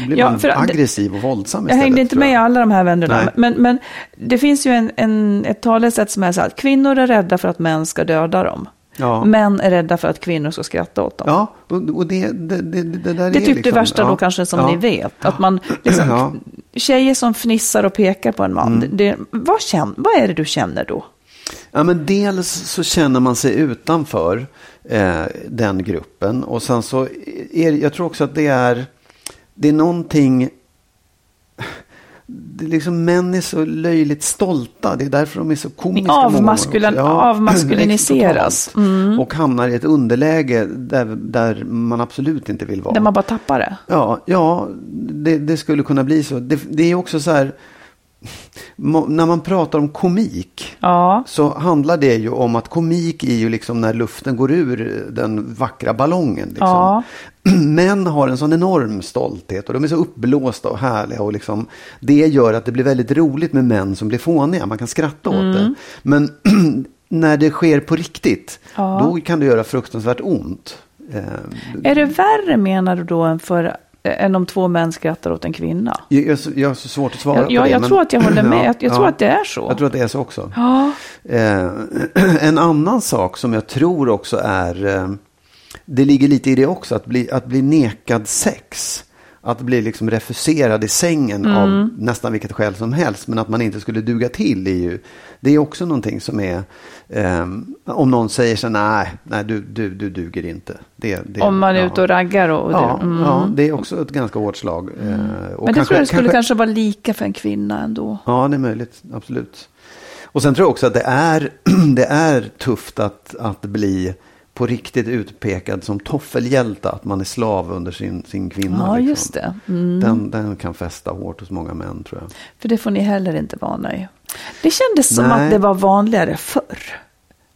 Då blir Ja, man aggressiv och våldsam Jag istället. hängde inte med i jag. alla de här vännerna. Nej. Men, men det finns ju en, en, ett talesätt som är så här att kvinnor är rädda för att män ska döda dem. Ja. Män är rädda för att kvinnor ska skratta åt dem. Ja, och, det, det, det, det där Det är är typ liksom, det värsta ja, då kanske som ja. ni vet. Att man liksom, Ja. Tjejer som fnissar och pekar på en man. Mm. Det, vad, känn, vad är det du känner då? Ja, men dels så känner man sig utanför eh, den gruppen. Och sen så är jag tror också att det är, det är någonting, är liksom män är så löjligt stolta. Det är därför de är så komiska. Avmaskulin- också. avmaskuliniseras. totalt. Och hamnar i ett underläge där, där man absolut inte vill vara. Där man bara tappar det. Ja, ja det, det skulle kunna bli så. Det, det är också så här, när man pratar om komik Ja. så handlar det ju om att komik är ju liksom när luften går ur den vackra ballongen. Liksom. Ja. Män har en sån enorm stolthet och de är så uppblåsta och härliga. Och liksom, det gör att det blir väldigt roligt med män som blir fåniga. Man kan skratta åt det. Men när det sker på riktigt, Ja. då kan det göra fruktansvärt ont. Eh, Är det värre menar du då än, för, än om två män skrattar åt en kvinna? Jag, jag, jag har så svårt att svara Ja, på ja, det. jag men- tror att jag håller med. Ja, Jag- jag tror att det är så. Jag tror att det är så också. Ja. Eh, en annan sak som jag tror också är, eh, det ligger lite i det också, att bli, att bli nekad sex. Att bli liksom refuserad i sängen Mm. av nästan vilket skäl som helst. Men att man inte skulle duga till är ju, det är också någonting som är, eh, om någon säger så nej, nej du, du, du duger inte. Det, det, Om man är ja. ute och raggar och... och Ja, det, mm. ja, det är också ett ganska hårt slag. Eh, och Men det tror jag skulle kanske- kanske vara lika för en kvinna ändå. Ja, det är möjligt. Absolut. Och sen tror jag också att det är, det är tufft att, att bli på riktigt utpekad som toffelhjälte. Att man är slav under sin, sin kvinna. Ja, liksom. just det. Mm. Den, den kan fästa hårt hos många män tror jag. För det får ni heller inte vana i. Det kändes som Nej. att det var vanligare förr.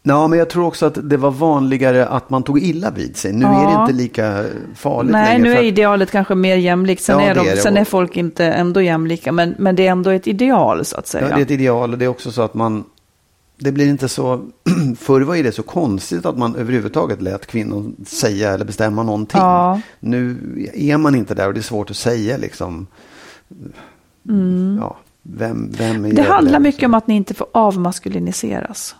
Ja, men jag tror också att det var vanligare att man tog illa vid sig. Nu är det Ja. inte lika farligt Nej, längre. nu för är att- idealet kanske mer jämlikt. Sen, Ja, är, de, är sen är folk inte ändå jämlika, men, men det är ändå ett ideal så att säga. Ja, det är ett ideal och det är också så att man det blir inte så, förr var ju det så konstigt att man överhuvudtaget lät kvinnor säga eller bestämma någonting. Ja. Nu är man inte där och det är svårt att säga liksom. Ja, vem, vem Mm. det handlar mycket liksom? om att ni inte får avmaskuliniseras.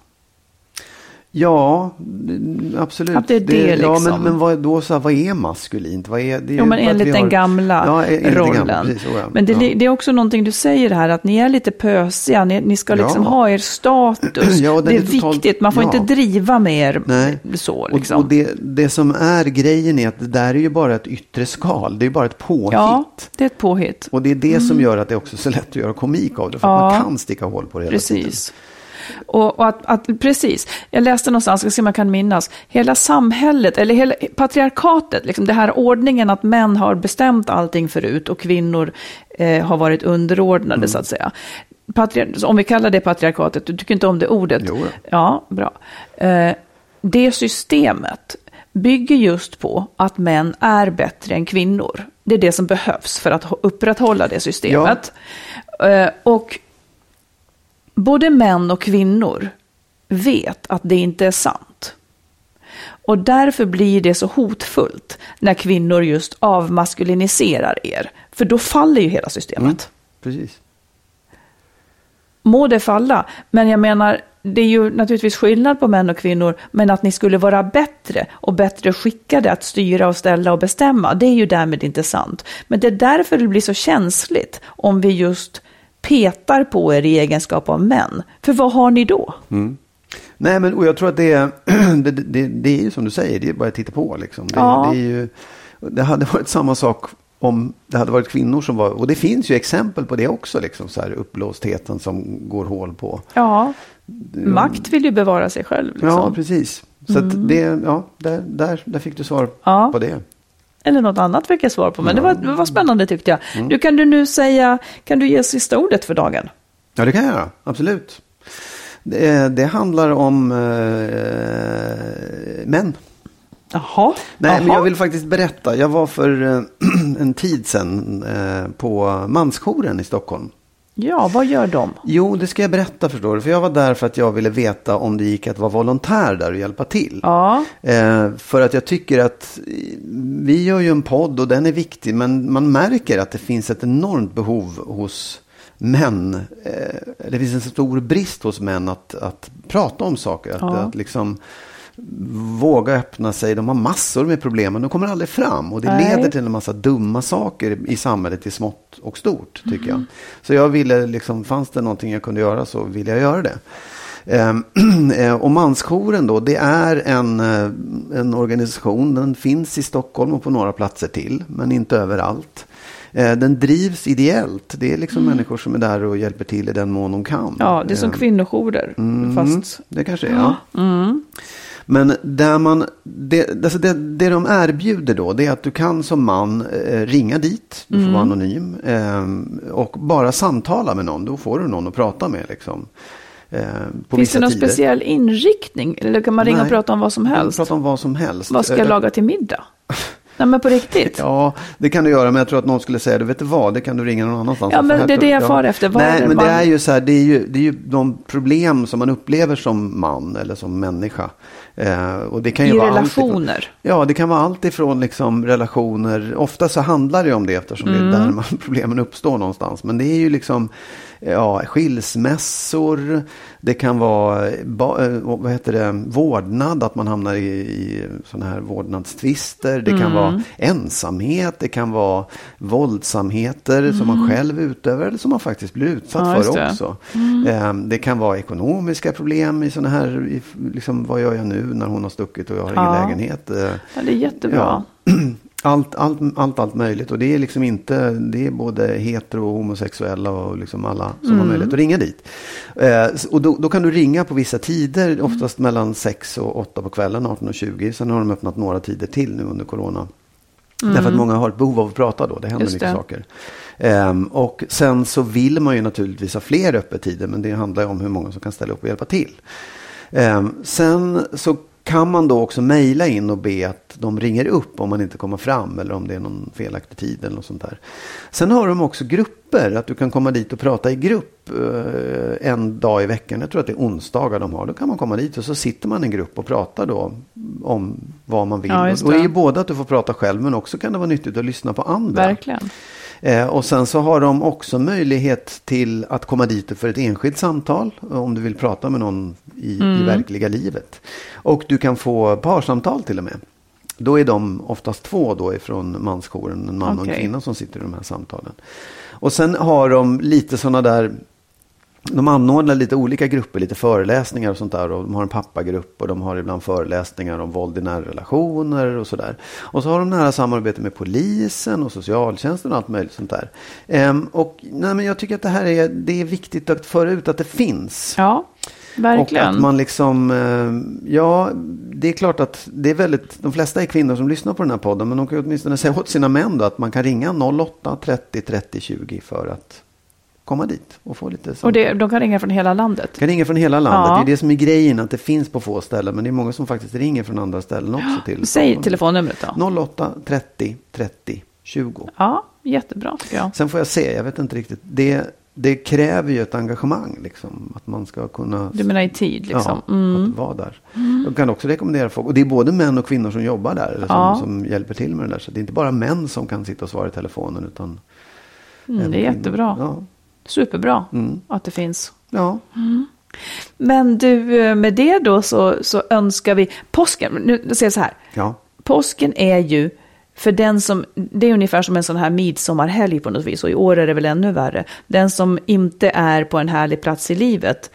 Ja, mm, absolut. Att det är det, Ja, liksom. men, men vad, då så här, vad är maskulint? Vad är, det är Jo, men enligt vi den har- gamla Ja, enligt den rollen. gamla, precis, så, ja. Men det, ja. det är också någonting du säger här, att ni är lite pösiga. Ni, ni ska liksom Ja. ha er status. Ja, den det är, totalt- viktigt. Man får ja. inte driva med er Nej. så. Och, Liksom. och det, det som är grejen är att det där är ju bara ett yttre skal. Det är ju bara ett påhitt. ja, det är ett påhitt. Och det är det som gör att det också är så lätt att göra komik av det. För att Ja. man kan sticka hål på det hela tiden. Och, och att, att, precis, jag läste någonstans, ska se om jag kan minnas, hela samhället, eller hela patriarkatet, liksom det här ordningen att män har bestämt allting förut och kvinnor eh, har varit underordnade Mm. så att säga. Patriar- om vi kallar det patriarkatet, du tycker inte om det ordet? Jo. Ja, bra. Eh, det systemet bygger just på att män är bättre än kvinnor. Det är det som behövs för att upprätthålla det systemet. Eh, och både män och kvinnor vet att det inte är sant. Och därför blir det så hotfullt när kvinnor just avmaskuliniserar er. För då faller ju hela systemet. Precis. Må det falla. Men jag menar, det är ju naturligtvis skillnad på män och kvinnor, men att ni skulle vara bättre och bättre skickade att styra och ställa och bestämma, det är ju därmed inte sant. Men det är därför det blir så känsligt om vi just petar på er i egenskap av män. För vad har ni då? Nej, men och jag tror att det är, det, det, det är ju som du säger, det är bara att titta på liksom. Det, Ja. det, är ju, det hade varit samma sak om det hade varit kvinnor som var, och det finns ju exempel på det också, liksom så här uppblåstheten som går hål på. Ja, makt vill ju bevara sig själv. Liksom. Ja, precis. Så att det, ja, där, där, där fick du svar Ja. på det. Eller något annat fick jag svar på, men det, var, det var spännande tyckte jag. Mm. Du, kan du nu säga, kan du ge sista ordet för dagen? Ja, det kan jag göra. Absolut. Det, det handlar om eh, män. Jaha. Nej, men Jaha. jag vill faktiskt berätta. Jag var för eh, en tid sedan eh, på mansjouren i Stockholm. Ja, vad gör de? Jo, det ska jag berätta förstår du. För jag var där för att jag ville veta om det gick att vara volontär där och hjälpa till. Ja, Eh, för att jag tycker att eh, vi gör ju en podd och den är viktig. Men man märker att det finns ett enormt behov hos män. Eh, det finns en stor brist hos män att, att prata om saker. Att, Ja. att liksom våga öppna sig. De har massor med problem men de kommer aldrig fram. Och det Nej. leder till en massa dumma saker i samhället i smått och stort tycker Mm. jag. Så jag ville liksom, fanns det någonting jag kunde göra så ville jag göra det. Ehm, eh, Och Mansjouren då, det är en, eh, en organisation. Den finns i Stockholm och på några platser till, men inte överallt. Eh, Den drivs ideellt. Det är liksom människor som är där och hjälper till i den mån de kan. Mm. ja det är som Ehm, kvinnojourer. Fast, det kanske är, ja. Men där man, det, alltså det, det de erbjuder då, det är att du kan som man eh, ringa dit, du får vara anonym, eh, och bara samtala med någon. Då får du någon att prata med. Liksom, eh, finns det någon tider. speciell inriktning? Eller kan man ringa och Nej. prata om vad som helst? Prata om vad som helst. Vad ska jag Eh, laga till middag? Nej men på riktigt. Ja, det kan du göra, men jag tror att någon skulle säga, du vet du vad, det kan du ringa någon annanstans. Ja, men det är det jag far efter. Vad är Nej, det men det är ju så här, det är ju, det är ju de problem som man upplever som man eller som människa. Eh, och det kan ju I vara allt ifrån- relationer. Ja, det kan vara allt ifrån liksom relationer. Ofta så handlar det om det eftersom det är Mm. där man, problemen uppstår någonstans. Men det är ju liksom ja, skilsmässor. Det kan vara eh, vad heter det, vårdnad, att man hamnar i, i sådana här vårdnadstvister. Det kan Mm. vara ensamhet. Det kan vara våldsamheter som man själv utövar eller som man faktiskt blir utsatt Mm. Ja, för det. Mm. också. Eh, Det kan vara ekonomiska problem i sådana här, i, liksom, vad gör jag nu när hon har stuckit och jag har ingen Ja. lägenhet. Eh, Ja, det är jättebra. Ja. Allt, allt, allt, allt möjligt. Och det är liksom inte, det är både hetero och homosexuella och liksom alla som har möjlighet att ringa dit. Eh, och då, då kan du ringa på vissa tider, oftast mellan 6 och 8 på kvällen, 18 och 20. Sen har de öppnat några tider till nu under corona. Därför att många har ett behov av att prata då, det händer Just mycket det. saker. Ehm, och sen så vill man ju naturligtvis ha fler öppettider, men det handlar ju om hur många som kan ställa upp och hjälpa till. Ehm, sen så kan man då också mejla in och be att de ringer upp om man inte kommer fram eller om det är någon felaktig tid eller något sånt där. Sen har de också grupper, att du kan komma dit och prata i grupp eh, en dag i veckan. Jag tror att det är onsdagar de har. Då kan man komma dit och så sitter man i en grupp och pratar då om vad man vill. Ja, just och det är det. ju både att du får prata själv men också kan det vara nyttigt att lyssna på andra. Verkligen. Eh, och sen så har de också möjlighet till att komma dit för ett enskilt samtal. Om du vill prata med någon i, Mm. i verkliga livet. Och du kan få parsamtal till och med. Då är de oftast två då ifrån mansjouren, en man och en kvinna som sitter i de här samtalen. Och sen har de lite sådana där de anordnar lite olika grupper, lite föreläsningar och sånt där. Och de har en pappagrupp och de har ibland föreläsningar om våld i nära relationer och sådär. Och så har de nära samarbete med polisen och socialtjänsten och allt möjligt sånt där. Ehm, och nej, men jag tycker att det här är, det är viktigt att föra ut att det finns. Ja, verkligen. Och att man liksom, eh, ja, det är klart att det är väldigt, de flesta är kvinnor som lyssnar på den här podden, men de kan åtminstone säga åt sina män då att man kan ringa 08 30 30 20 för att komma dit och få lite Och samtal. det, de kan ringa från hela landet. kan ringa från hela landet. Ja. Det är det som är grejen, att det finns på få ställen, men det är många som faktiskt ringer från andra ställen också till. Säg Stockholm. telefonnumret då. 08 30 30 20. Ja, jättebra tycker jag. Sen får jag se, jag vet inte riktigt. Det, det kräver ju ett engagemang, liksom. Att man ska kunna Du menar i tid liksom. Ja, Mm. att vara där. Jag kan också rekommendera folk, och det är både män och kvinnor som jobbar där, eller som, Ja. som hjälper till med det där. Så det är inte bara män som kan sitta och svara i telefonen, utan Mm, det är jättebra. Ja. Superbra Mm. att det finns. ja. Men du, eh, med det då så, så önskar vi påsken. Nu säger jag så här. ja. Påsken är ju för den som, det är ungefär som en sån här midsommarhelg på något vis. Och i år är det väl ännu värre. Den som inte är på en härlig plats i livet,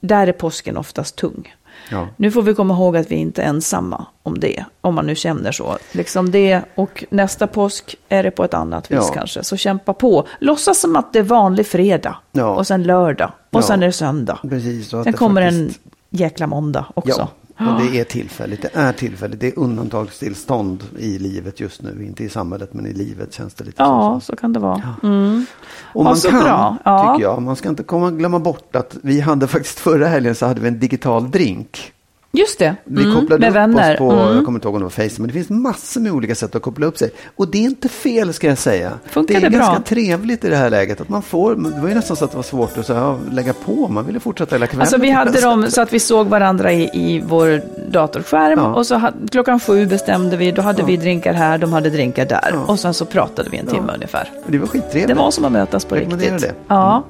där är påsken oftast tung. Ja. Nu får vi komma ihåg att vi inte är ensamma om det, om man nu känner så. Liksom det, och nästa påsk är det på ett annat vis Ja. kanske. Så kämpa på. Låtsas som att det är vanlig fredag, Ja. och sen lördag, och sen är det söndag. Precis. Sen kommer faktiskt- en jäkla måndag också. Ja, och det är tillfälligt. Det är tillfälligt. Det är undantagstillstånd i livet just nu. Inte i samhället, men i livet känns det lite Ja, så. så kan det vara. Mm. Och Ja, man kan, bra. Ja. tycker jag, man ska inte komma, glömma bort att vi hade faktiskt förra helgen så hade vi en digital drink. Just det, Vi mm, kopplade med upp vänner. oss på, Mm. jag kommer inte ihåg om det var Facebook, men det finns massor med olika sätt att koppla upp sig. Och det är inte fel ska jag säga. Funkar det är det bra? ganska trevligt i det här läget att man får, det var ju nästan så att det var svårt att så här, lägga på, man ville fortsätta hela kvällen. Alltså vi hade dem så att vi såg varandra i, i vår datorskärm Ja. och så ha, klockan sju bestämde vi, då hade vi drinkar här, de hade drinkar där. Ja. Och sen så pratade vi en timme ungefär. Det var skittrevligt. Det var som att mötas på riktigt. det. Mm. Ja.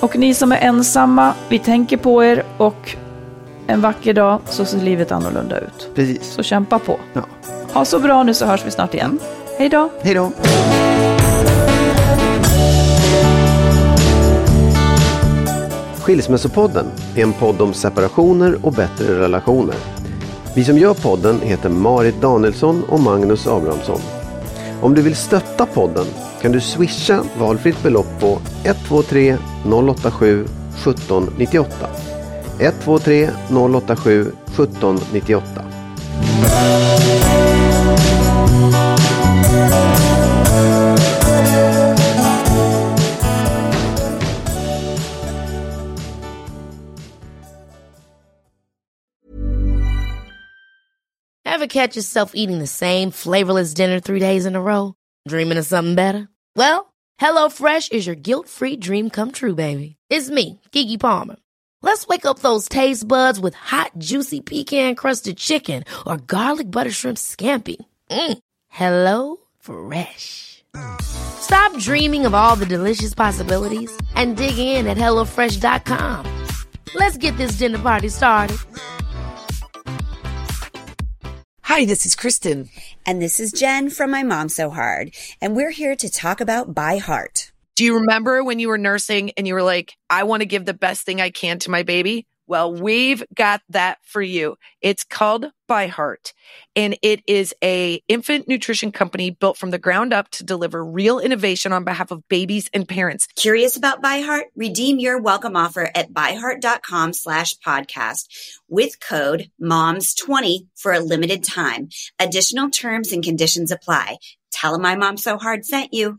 Och ni som är ensamma, vi tänker på er och en vacker dag så ser livet annorlunda ut. Precis. Så kämpa på. Ja. Ha så bra nu så hörs vi snart igen. Hej då! Hej då. Skilsmässopodden är en podd om separationer och bättre relationer. Vi som gör podden heter Marit Danielsson och Magnus Abrahamsson. Om du vill stötta podden kan du swisha valfritt belopp på 123 087 1798. 123 087 1798. Ever catch yourself eating the same flavorless dinner three days in a row? Dreaming of something better? Well, HelloFresh is your guilt-free dream come true, baby. It's me, Gigi Palmer. Let's wake up those taste buds with hot, juicy pecan-crusted chicken or garlic butter shrimp scampi. Mm. Hello Fresh. Stop dreaming of all the delicious possibilities and dig in at HelloFresh.com. Let's get this dinner party started. Hi, this is Kristen. And this is Jen from My Mom So Hard. And we're here to talk about By Heart. Do you remember when you were nursing and you were like, I want to give the best thing I can to my baby? Well, we've got that for you. It's called By Heart and it is a infant nutrition company built from the ground up to deliver real innovation on behalf of babies and parents. Curious about By Heart? Redeem your welcome offer at byheart.com slash podcast with code MOMS20 for a limited time. Additional terms and conditions apply. Tell them My Mom So Hard sent you.